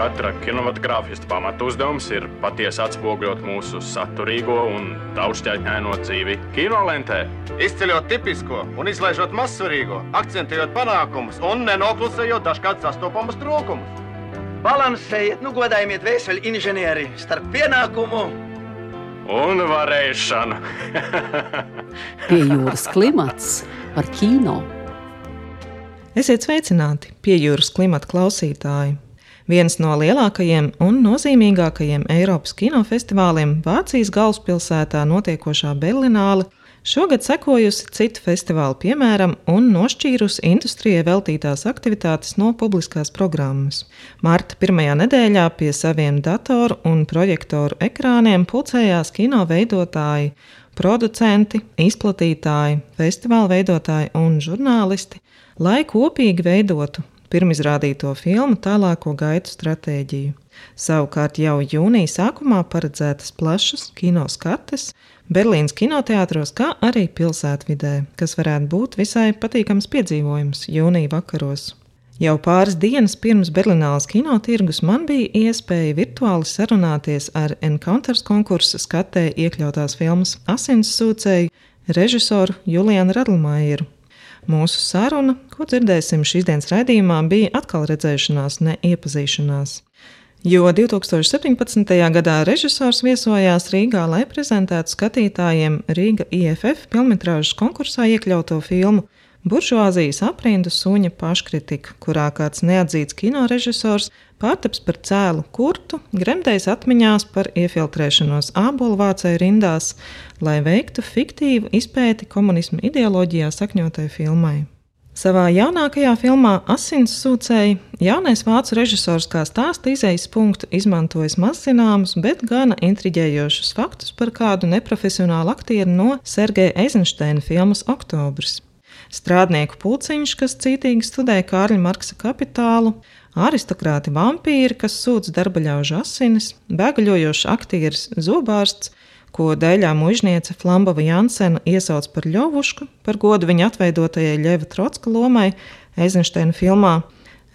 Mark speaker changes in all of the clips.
Speaker 1: Katra kinematogrāfista pamatu uzdevums ir patiesi atspoguļot mūsu saturīgo un daudzšķaitņaino dzīvi kinolentē.
Speaker 2: Izceļot tipisko un izlaižot mazsvarīgo, akcentējot panākumus un nenoklusējot dažkārt sastopamus trūkumus.
Speaker 3: Balansējiet, nu godājiet vēseli inženieri starp pienākumu
Speaker 1: un varēšanu.
Speaker 4: Pie jūras klimats par kino.
Speaker 5: Esiet sveicināti pie jūras klimata klausītāji! Viens no lielākajiem un nozīmīgākajiem Eiropas kinofestivāliem Vācijas galvaspilsētā notiekošā Berlināle šogad sekojusi citu festivālu piemēram un nošķīrusi industrijai veltītās aktivitātes no publiskās programmas. Marta pirmajā nedēļā pie saviem datoru un projektoru ekrāniem pulcējās kino veidotāji, producenti, izplatītāji, festivāla veidotāji un žurnālisti, lai kopīgi veidotu pirmizrādīto filmu tālāko gaitu stratēģiju. Savukārt jau jūnija sākumā paredzētas plašas kino skates Berlīnas kinoteātros, kā arī pilsētvidē, kas varētu būt visai patīkams piedzīvojums jūnija vakaros. Jau pāris dienas pirms Berlīnas kinotirgus man bija iespēja virtuāli sarunāties ar Encounters konkursa skatē iekļautās filmas Asins sūcēju režisoru Julianu Radlmājeru. Mūsu saruna, ko dzirdēsim šīs dienas raidījumā, bija atkal redzēšanās, ne iepazīšanās. Jo 2017. gadā režisors viesojās Rīgā, lai prezentētu skatītājiem Rīga IFF filmas konkursā iekļauto filmu Buržuāzijas aprindu suņa paškritika, kurā kāds neatzīts kinorežisors pārtaps par cēlu kurtu, gremdējis atmiņās par iefiltrēšanos ābolu vācēju rindās, lai veiktu fiktīvu izpēti komunismu ideoloģijā sakņotai filmai. Savā jaunākajā filmā Asins sūcēji jaunais vācu režisors kā stāsta izējas punktu izmantojis mazzināmus, bet gana intriģējošus faktus par kādu neprofesionālu aktieru no Sergeja Eizensteina filmas Oktobris strādnieku pulciņš, kas cītīgi studē Kārļa Marksa kapitālu, aristokrāti vampīri, kas sūdz darba ļaužu asinis, bēgaļojošs aktieris Zobārsts, ko dēļā mužniece Flambova Jansena iesauc par ļovušku, par godu viņa atveidotajai Ļeva Trotska lomai Eizensteina filmā.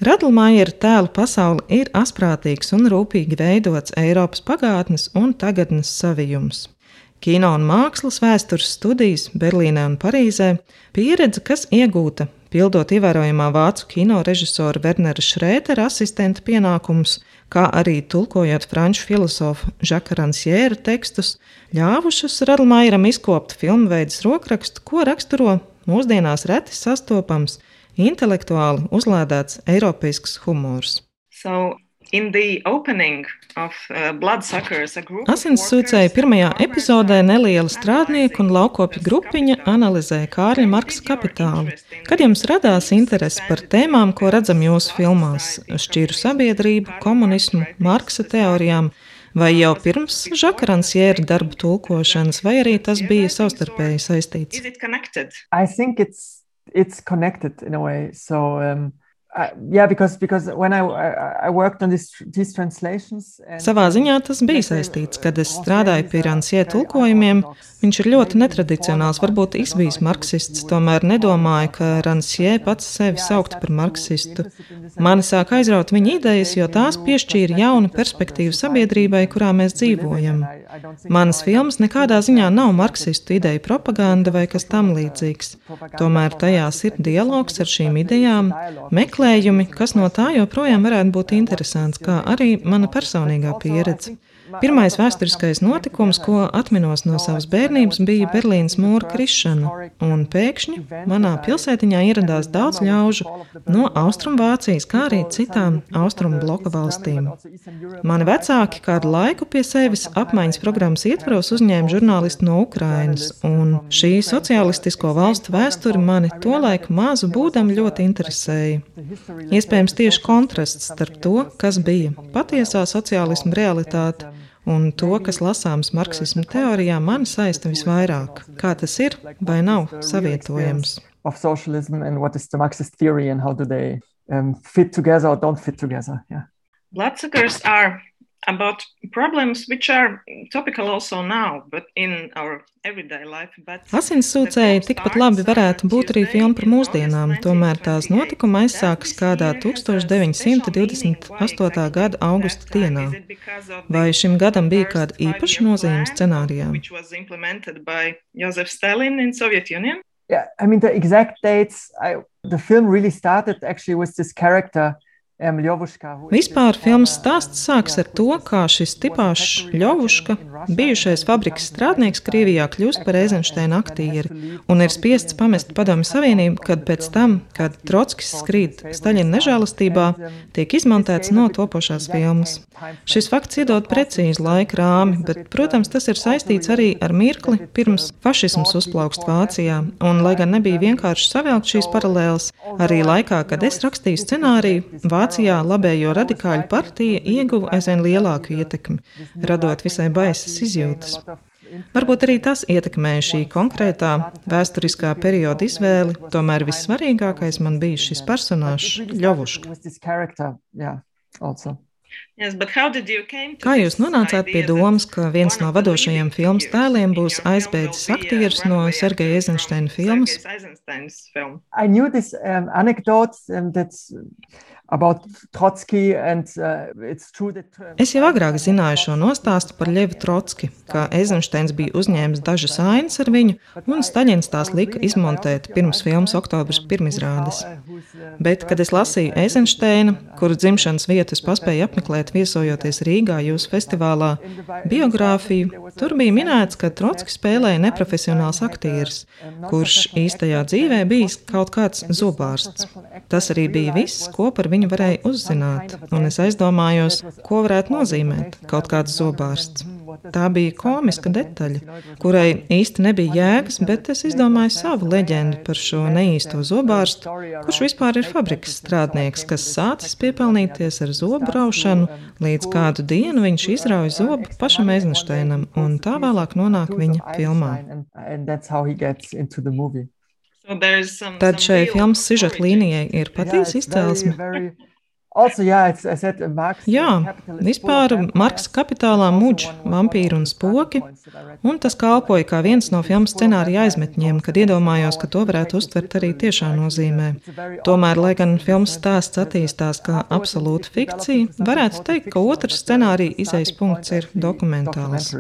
Speaker 5: Radlmaiera tēlu pasaule ir asprātīgs un rūpīgi veidots Eiropas pagātnes un tagadnes savijums kino un mākslas vēstures studijas Berlīnē un Parīzē, pieredze, kas iegūta pildot ievērojamā vācu kino režisora Wernera Šrētera asistenta pienākumus, kā arī tulkojot franču filozofu Žaka Ransjēra tekstus, ļāvušas Radlmairam izkopt filmu veids rokrakstu, ko raksturo mūsdienās reti sastopams, intelektuāli uzlādēts eiropeisks humors.
Speaker 6: So Uh,
Speaker 5: Asinssūcēju pirmajā epizodē neliela strādnieku un laukopju grupiņa analizē Kārļa Marksa kapitālu. Kad jums radās interese par tēmām, ko redzam jūsu filmās - šķiru sabiedrību, komunismu, Marksa teorijām, vai jau pirms Žakarans jēra darba tulkošanas, vai arī tas bija savstarpēji saistīts?
Speaker 7: It's connected in a way. So, um, Uh, yeah, because, because when I, I worked on this, these translations.
Speaker 5: Savā ziņā tas bija saistīts, kad es strādāju pie Ransie tulkojumiem. Viņš ir ļoti netradicionāls, varbūt izbijis marksists, tomēr nedomāju, ka Ransie pats sevi sauktu par marksistu. Mani sāk aizraut viņa idejas, jo tās piešķīra jaunu perspektīvu sabiedrībai, kurā mēs dzīvojam. Manas filmas nekādā ziņā nav marksistu ideju propaganda vai kas tam līdzīgs. Tomēr tajās ir dialogs ar šīm idejām, meklējumi, kas no tā joprojām varētu būt interesants, kā arī mana personīgā pieredze. Pirmais vēsturiskais notikums, ko atminos no savas bērnības, bija Berlīnas mūra krišana, un pēkšņi manā pilsētiņā ieradās daudz ļaužu no Austrumvācijas, kā arī citām Austrumu bloka valstīm. Mani vecāki kādu laiku pie sevis apmaiņas programmas ietvaros uzņēma žurnālistu no Ukrainas, un šī sociālistisko valstu vēsture mani tolaik mazu būdam ļoti interesēja. Iespējams, tieši kontrasts starp to, kas bija patiesā sociālisma realitāte Un to, kas lasāms marksismu teorijā, man saista visvairāk. Kā tas ir vai nav savietojams?
Speaker 7: Of socialism and what is the Marxist theory and how do they um, fit together or don't fit together? Yeah.
Speaker 6: Bloodsuckers are about problems which are topical also now, but in our everyday life. But
Speaker 5: Asinssūcēji tikpat labi varētu būt arī filma par mūsdienām, tomēr tās notikuma aizsākas kādā 1928. gada augusta dienā. Vai šim gadam bija kāda īpaša nozīme scenārijā?
Speaker 6: which was implemented by Joseph Stalin in Soviet Union.
Speaker 7: Yeah, I mean the exact dates. I, the film really started actually with this character. Um,
Speaker 5: Vispār filmas stāsts sāks ar to, kā šis tipāšs Ļovuška, bijušais fabrikas strādnieks Krievijā, kļūst par Eizensteina aktieri un ir spiests pamest Padomju Savienību, kad pēc tam, kad Trotskis skrīt Staļina nežēlastībā, tiek izmontēts no topošās filmas. Šis fakts iedod precīzi laika rāmi, bet, protams, tas ir saistīts arī ar mirkli pirms fašisms uzplaukst Vācijā, un, lai gan nebija vienkārši savilkt šīs paralēles, arī laikā, kad es rakstīju scenāriju, Vācijā labējo radikāļu partija ieguva aizvien lielāku ietekmi, radot visai baisas izjūtas. Varbūt arī tas ietekmēja šī konkrētā vēsturiskā perioda izvēli, tomēr vissvarīgākais man bija šis personāžs Ļovuška. Kā jūs nonācāt pie domas, ka viens no vadošajiem filmas tēliem būs aizbēdzis
Speaker 6: a
Speaker 5: aktieris no Sergeja Eizensteina filmas?
Speaker 7: Uh, um,
Speaker 5: Es jau agrāk zināju šo nostāstu par Ļevu Trotski, ka Eizensteins bija uzņēmis dažas ainas ar viņu, un Staļins tās lika izmontēt pirms filmas oktobras pirmizrādes. Bet, kad es lasīju Eizensteina, kuru dzimšanas vietu es paspēju apmeklēt, viesojoties Rīgā jūsu festivālā, biogrāfiju, tur bija minēts, ka Trotski spēlēja neprofesionāls aktieris, kurš īstajā dzīvē bijis kaut kāds zobārsts. Tas arī bija viss, ko par viņu varēja uzzināt, un es aizdomājos, ko varētu nozīmēt kaut kāds zobārsts. Tā bija komiska detaļa, kurai īsti nebija jēgas, bet es izdomāju savu leģendu par šo neīsto zobārstu, kurš vispār ir fabrikas strādnieks, kas sācis piepelnīties ar zobu raušanu, līdz kādu dienu viņš izrauj zobu pašam Eizensteinam, un tā vēlāk nonāk viņa filmā. Tad šai filmas sižeta līnijai ir patiesa izcelsme.
Speaker 7: uh,
Speaker 5: Jā, vispār. Marksa kapitālā muģ, vampīri un spoki, un tas kalpoja kā viens no filmas scenārija aizmetņiem, kad iedomājos, ka to varētu uztvert arī tiešā nozīmē. Tomēr, lai gan filmas stāsts attīstās kā absolūta fikcija, varētu teikt, ka otrs scenārija izejas punkts ir dokumentāls.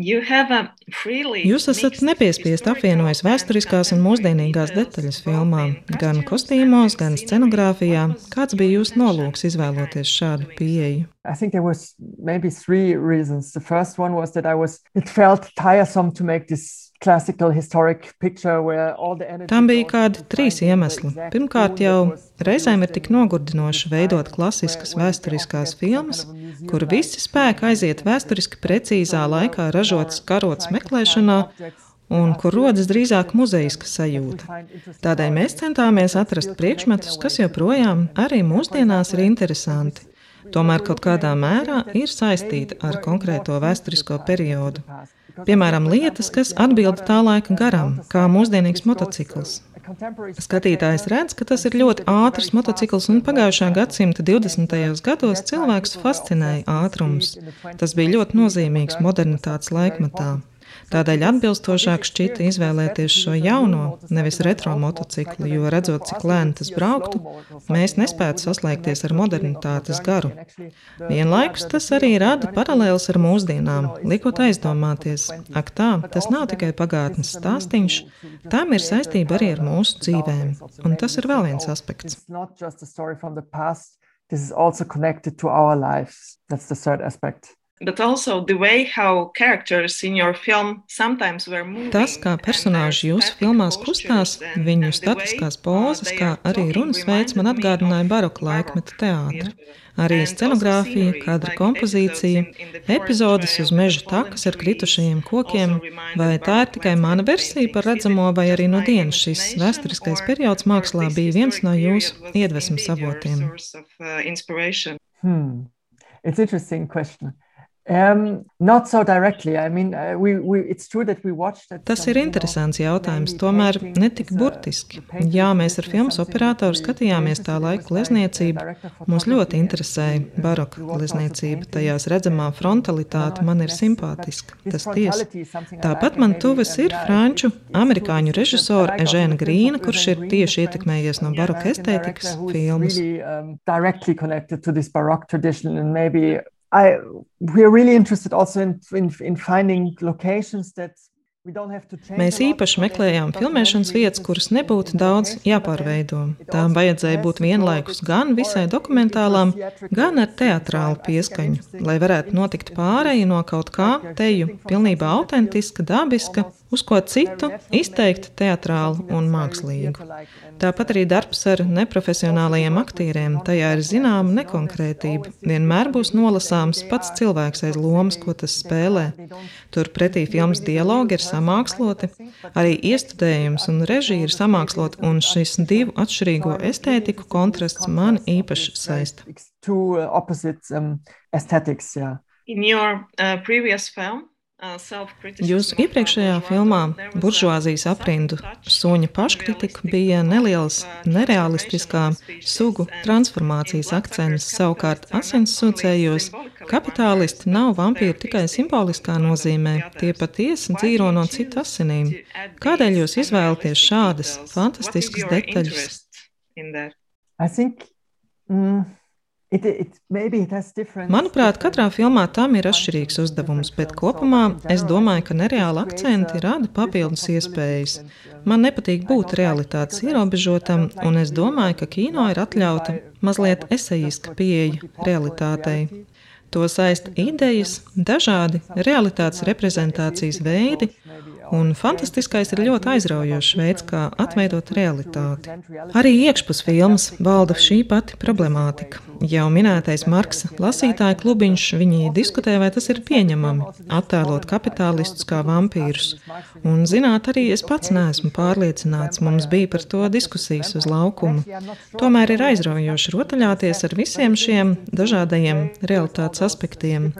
Speaker 5: Jūs esat nepiespiest
Speaker 6: historical
Speaker 5: apvienojis
Speaker 6: and
Speaker 5: vēsturiskās un mūsdienīgās detaļas filmā,
Speaker 6: both in
Speaker 5: gan
Speaker 6: costumes
Speaker 5: kostīmos,
Speaker 6: and
Speaker 5: gan scenogrāfijā. Kāds bija jūsu nolūks izvēloties šādu pieeju?
Speaker 7: I think there was maybe three reasons. The first one was that I was it felt tiresome to make this
Speaker 5: Tam bija kādi trīs iemesli. Pirmkārt, jau reizēm ir tik
Speaker 7: in-
Speaker 5: nogurdinoši
Speaker 7: in
Speaker 5: veidot klasiskas vēsturiskās filmas, kur visi spēki aiziet vēsturiski precīzā laikā ražotas karotes meklēšanā, un kur rodas drīzāk muzejiska sajūta. Tādēļ mēs centāmies atrast priekšmetus, kas joprojām arī mūsdienās ir interesanti. Tomēr kaut kādā mērā ir saistīti ar konkrēto vēsturisko periodu. Piemēram, lietas, kas atbild tā laika garam, kā mūsdienīgs motocikls. Skatītājs redz, ka tas ir ļoti ātrs motocikls, un pagājušā gadsimta 20. gados cilvēks fascinēja ātrums. Tas bija ļoti nozīmīgs modernitātes laikmetā. Tādēļ atbilstošāk šķita izvēlēties šo jauno, nevis retro motociklu, jo redzot, cik lēni tas brauktu, mēs nespētu saslēgties ar modernitātes garu. Vienlaikus tas arī rada paralēlus ar mūsdienām, liekot aizdomāties, ak tā, tas nav tikai pagātnes stāstīns, tam ir saistība arī ar mūsu dzīvēm, un tas ir vēl viens aspekts.
Speaker 7: This is also connected to our lives. That's the third aspect.
Speaker 6: But also the way how characters in your film sometimes were moving.
Speaker 5: Tas, kā
Speaker 6: and
Speaker 5: personāži jūsu
Speaker 6: static
Speaker 5: filmās kustās, viņu statiskās
Speaker 6: way,
Speaker 5: pozas,
Speaker 6: they
Speaker 5: kā arī runas veids man atgādināja
Speaker 6: of
Speaker 5: baroka
Speaker 6: baroque,
Speaker 5: laikmeta teātri. Arī scenogrāfija, kadra kompozīcija, epizodes uz
Speaker 6: with
Speaker 5: meža takas ar kritušajiem kokiem, vai tā ir tikai mana versija par redzamo, vai arī
Speaker 6: just
Speaker 5: no
Speaker 6: my
Speaker 5: dienas šis vēsturiskais periods mākslā
Speaker 6: this
Speaker 5: bija viens no jūsu iedvesmas avotiem?
Speaker 6: uh?
Speaker 7: Hmm. It's interesting question. Um, not so directly. I mean, uh, we, we, it's true that we watched that
Speaker 5: Tas ir interesants jautājums, tomēr
Speaker 7: paintings,
Speaker 5: netik
Speaker 7: uh,
Speaker 5: burtiski. Jā, mēs ar filmas operatoru skatījāmies tā laika glezniecību.
Speaker 7: photography
Speaker 5: ļoti interesēja baroka glezniecība. Tajās redzamā frontalitāte man ir simpātiska. Tas tiesa. Tāpat man
Speaker 7: um,
Speaker 5: ir franču, amerikāņu režisora Ežēna Grīna, kurš ir tieši ietekmējies no baroka estētikas filmas.
Speaker 7: I we're really interested also in in, in finding locations that. we don't have to change
Speaker 5: Mēs īpaši meklējām filmēšanas vietas, kuras nebūtu daudz jāpārveido. Tām vajadzēja būt vienlaikus gan visai dokumentālām, gan ar teatrālu pieskaņu, lai varētu notikt pārēja no kaut kā teju pilnībā autentiska, dabiska, uz ko citu izteikti teatrālu un mākslīgu. Tāpat arī darbs ar neprofesionālajiem aktieriem. Tajā ir zināma nekonkrētība. Vienmēr būs nolasāms pats cilvēks aiz lomas, ko tas spēlē. Turpretī filmas dialogi ir samāksloti, arī iestudējums un režija ir samāksloti, un šis divu atšķirīgo estētiku kontrasts man īpaši saista.
Speaker 7: Two uh, opposite um, aesthetics, yeah.
Speaker 6: In your uh, previous film,
Speaker 5: Jūsu iepriekšējā filmā buržuāzijas aprindu suņa paškritika bija neliels
Speaker 6: uh,
Speaker 5: nerealistiskā sugu transformācijas akcents. Savukārt
Speaker 6: only symbolically
Speaker 5: kapitālisti nav vampīri tikai simboliskā nozīmē, tie patiesi dzīvo no citu asinīm. Kādēļ jūs izvēlaties šādas fantastiskas detaļas?
Speaker 7: I think mm,
Speaker 5: Manuprāt, katrā filmā tam ir atšķirīgs uzdevums, bet kopumā es domāju, ka nereāli akcenti rada papildus iespējas.
Speaker 7: um,
Speaker 5: Man nepatīk būt realitātes ierobežotam, un es domāju, ka kino ir atļauta mazliet esejiska pieeja realitātei. To saista idejas, dažādi realitātes reprezentācijas veidi, un fantastiskais ir ļoti aizraujošs veids, kā atveidot realitāti. Arī iekšpus filmas valda šī pati problemātika. Jau minētais Marksa lasītāja klubiņš, viņi diskutē, vai tas ir pieņemami, attēlot kapitālistus kā vampīrus. Un, zināt, arī es pats neesmu pārliecināts, mums bija par to diskusijas uz laukuma. Tomēr ir aizraujoši rotaļāties ar visiem šiem dažādajiem realitātes aspektiem.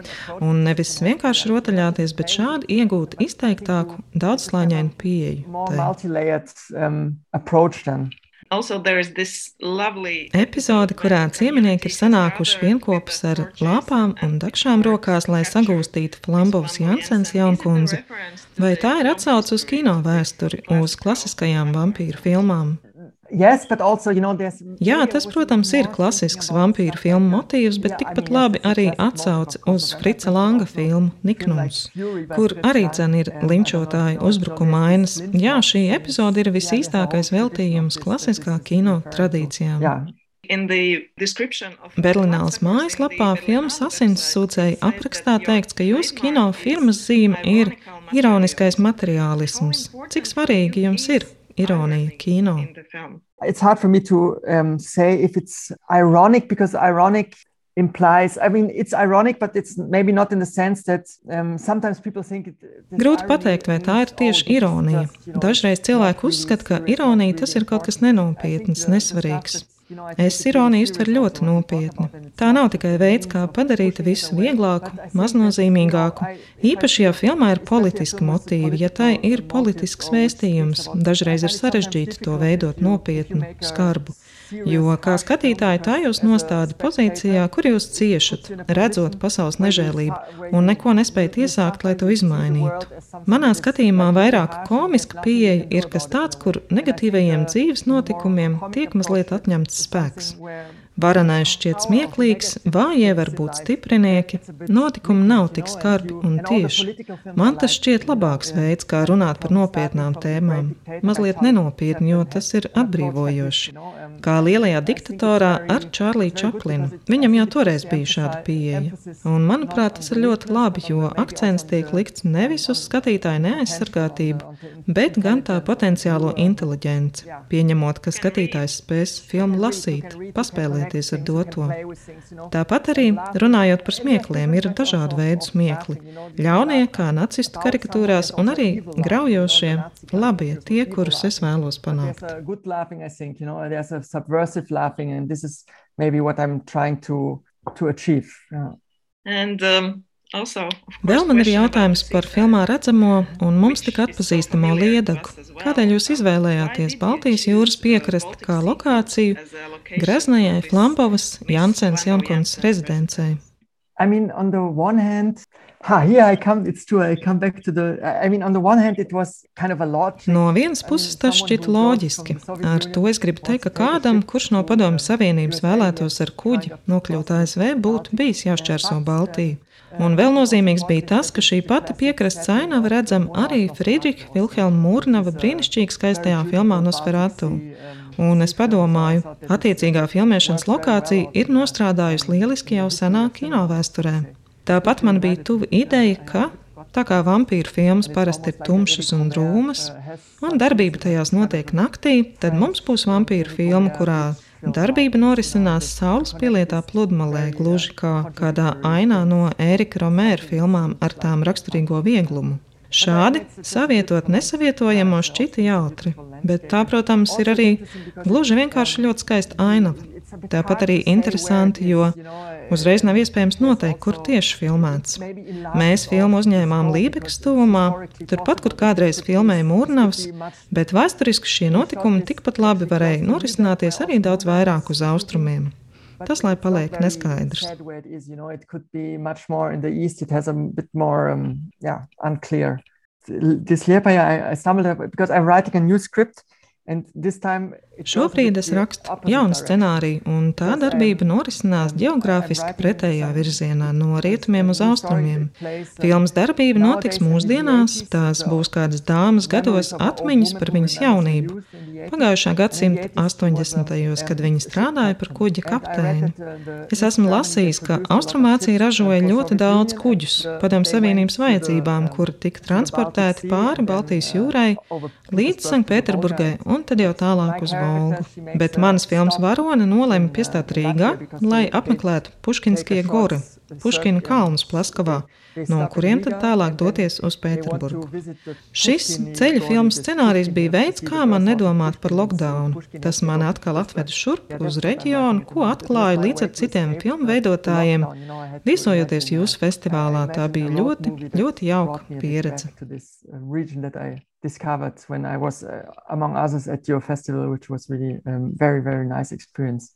Speaker 5: Un nevis vienkārši rotaļāties, bet šādi iegūt izteiktāku, daudzslāņainu pieeju.
Speaker 7: Um,
Speaker 5: Epizode, kurā cieminieki ir sanākuši vienopus ar lāpām un dakšām rokās, lai sagūstītu Flambovas Jansens jaunkundzi. Vai tā ir atsauce uz kino vēsturi, uz klasiskajām vampīru filmām?
Speaker 7: Yes, but also, you know, there's
Speaker 5: Jā, tas, protams, ir klasisks vampīru filmu motīvs, bet tikpat labi arī atsauce uz Frica Langa filmu Niknums, kur arī dzen ir linčotāju uzbrukuma ainas. Jā, šī epizode ir visīstākais veltījums klasiskā kino tradīcijām.
Speaker 7: Yeah,
Speaker 6: in the description of
Speaker 5: Berlinālas mājaslapā filmas asins sūcēja aprakstā teikts, ka jūsu kino firmas zīme ir ironiskais materiālisms. Cik svarīgi jums ir ironija kino?
Speaker 7: it's hard for me to um, say if it's ironic because ironic implies i mean it's ironic but it's maybe not in the sense that um, sometimes people think it,
Speaker 5: Grūti pateikt, vai tā ir
Speaker 7: oh,
Speaker 5: tieši ironija. Dažreiz cilvēki uzskata, ka
Speaker 7: serious,
Speaker 5: ironija
Speaker 7: not
Speaker 5: tas ir kaut kas nenopietns,
Speaker 7: the
Speaker 5: nesvarīgs. Es ironiju uztveru ļoti nopietni. Tā nav tikai veids, kā padarīt visu vieglāku, maznozīmīgāku. Īpaši, ja filmā ir politiski motīvi, ja tai ir politisks vēstījums, dažreiz ir sarežģīti to veidot nopietnu, skarbu. Jo kā skatītāji, tā jūs
Speaker 7: as a
Speaker 5: nostādat pozīcijā, kur jūs ciešat, redzot pasaules nežēlību, un neko nespējat iesākt, lai to izmainītu. Manā skatījumā vairāk komiska pieeja ir kas tāds, kur negatīvajiem dzīves notikumiem tiek mazliet atņemts spēks. Varanais šķiet smieklīgs, vājie var būt stiprinieki, notikumi nav tik skarbi un tieši. Man tas šķiet labāks veids, kā runāt par nopietnām tēmām. Mazliet nenopietni, jo tas ir atbrīvojoši. Kā lielajā diktatorā ar Čārliju Čaplinu. Viņam jau toreiz bija šāda pieeja. Un, manuprāt, tas ir ļoti labi, jo akcents tiek likts nevis uz skatītāju neaizsargātību, bet gan tā potenciālo inteliģenci, pieņemot, ka skatītājs spēs filmu lasīt, paspēlēties ar doto. Tāpat arī, runājot par smiekliem, ir dažādi veidi smiekli. Ļaunie, kā nacistu karikatūrās, un arī graujošie, labie, tie, kurus es vēlos panākt.
Speaker 7: Subversive laughing, and this is maybe what I'm trying to to achieve. Yeah.
Speaker 6: And um, Also,
Speaker 5: Vēl man ir jautājums par filmā redzamo un mums tik atpazīstamo
Speaker 6: well.
Speaker 5: Kādēļ jūs izvēlējāties Baltijas jūras
Speaker 6: uh,
Speaker 5: piekrasti kā lokāciju
Speaker 6: as a location
Speaker 5: Graznajai
Speaker 6: for this
Speaker 5: Flampovas
Speaker 6: Miss
Speaker 5: Jansens
Speaker 6: Janssens
Speaker 5: rezidencei?
Speaker 7: I mean, on the one hand, ha, here I come. It's true. I come back to the. I mean, on the one hand, it was kind of a lot.
Speaker 5: No vienas puses tas šķita loģiski. Ar to es gribu teikt, ka kādam, kurš no Padomju Savienības vēlētos ar kuģi nokļūt ASV, būtu bijis jāšķērso Baltiju. Un vēl nozīmīgs bija tas, ka šī pati piekrastes ainava redzama arī Friedriča Vilhelma Mūrnava brīnišķīgi skaistajā filmā Nosferatu. Un es padomāju, attiecīgā filmēšanas lokācija ir nostrādājusi lieliski jau senā kino vēsturē. Tāpat man bija tuva ideja, ka tā kā vampīru filmas parasti ir tumšas un drūmas, un darbība tajās notiek naktī, tad mums būs vampīru filma, kurā darbība norisinās saules pielietā pludmalē, gluži kā kādā ainā no Ērika Romēra filmām ar tām raksturīgo vieglumu. Šādi savietot nesavietojamo šķita jautri, bet tā, protams, ir arī gluži vienkārši ļoti skaista ainava. Tāpat arī interesanti, jo uzreiz nav iespējams noteikt, kur tieši filmēts. Mēs filmu uzņēmām Lībekas tuvumā, turpat, kur kādreiz filmēja Mūrnavs, bet vēsturiski šie notikumi tikpat labi varēja norisināties arī daudz vairāk uz austrumiem. Tas, lai paliek neskaidrs.
Speaker 7: It could be much more in the east. It has a bit more, um, yeah, unclear. This Liepaja, I, I stumbled up because I'm writing a new script. And this time it goes a
Speaker 5: Šobrīd es rakstu jaunu scenāriju, un tā darbība norisinās geogrāfiski pretējā virzienā, no rietumiem uz austrumiem. Filmas darbība notiks mūsdienās, tās būs kādas dāmas gados atmiņas par viņas jaunību. Pagājušā gadsimta 80. kad viņa strādāja par kuģa kapteini. Es esmu lasījis, ka Austrumācija ražoja ļoti daudz kuģus padomu Savienības vajadzībām, kuri tika transportēti pāri Baltijas jūrai līdz Sanktpēterburgai un tad jau tālāk uz Volgu. Bet manas filmas varone nolēma piestāt Rīgā, lai apmeklētu Puškinskie gori, Puškina kalnus Plaskavā, no kuriem tad tālāk doties uz Pēterburgu. Šis ceļa filmas scenārijs bija veids, kā man nedomāt par lockdown. Tas mani atkal atveda šurp uz reģionu, ko atklāju līdz ar citiem filmu veidotājiem. Viesojoties jūsu festivālā, tā bija ļoti, ļoti jauka pieredze.
Speaker 7: Discovered when I was, uh, among others, at your festival, which was really um, very, very nice experience.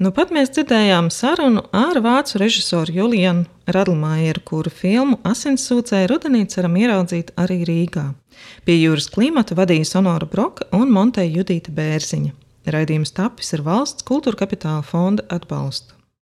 Speaker 5: Nu, pat mēs dzirdējām sarunu ar vācu režisoru Julianu Radlmājeru, kuru filmu Asinsūcēju rudenī ceram ieraudzīt arī Rīgā. Pie jūras klimata vadīja Sonora Broka un Monteja Judīta Bērziņa. Raidījums tapis ar valsts kultūra kapitāla fonda atbalstu.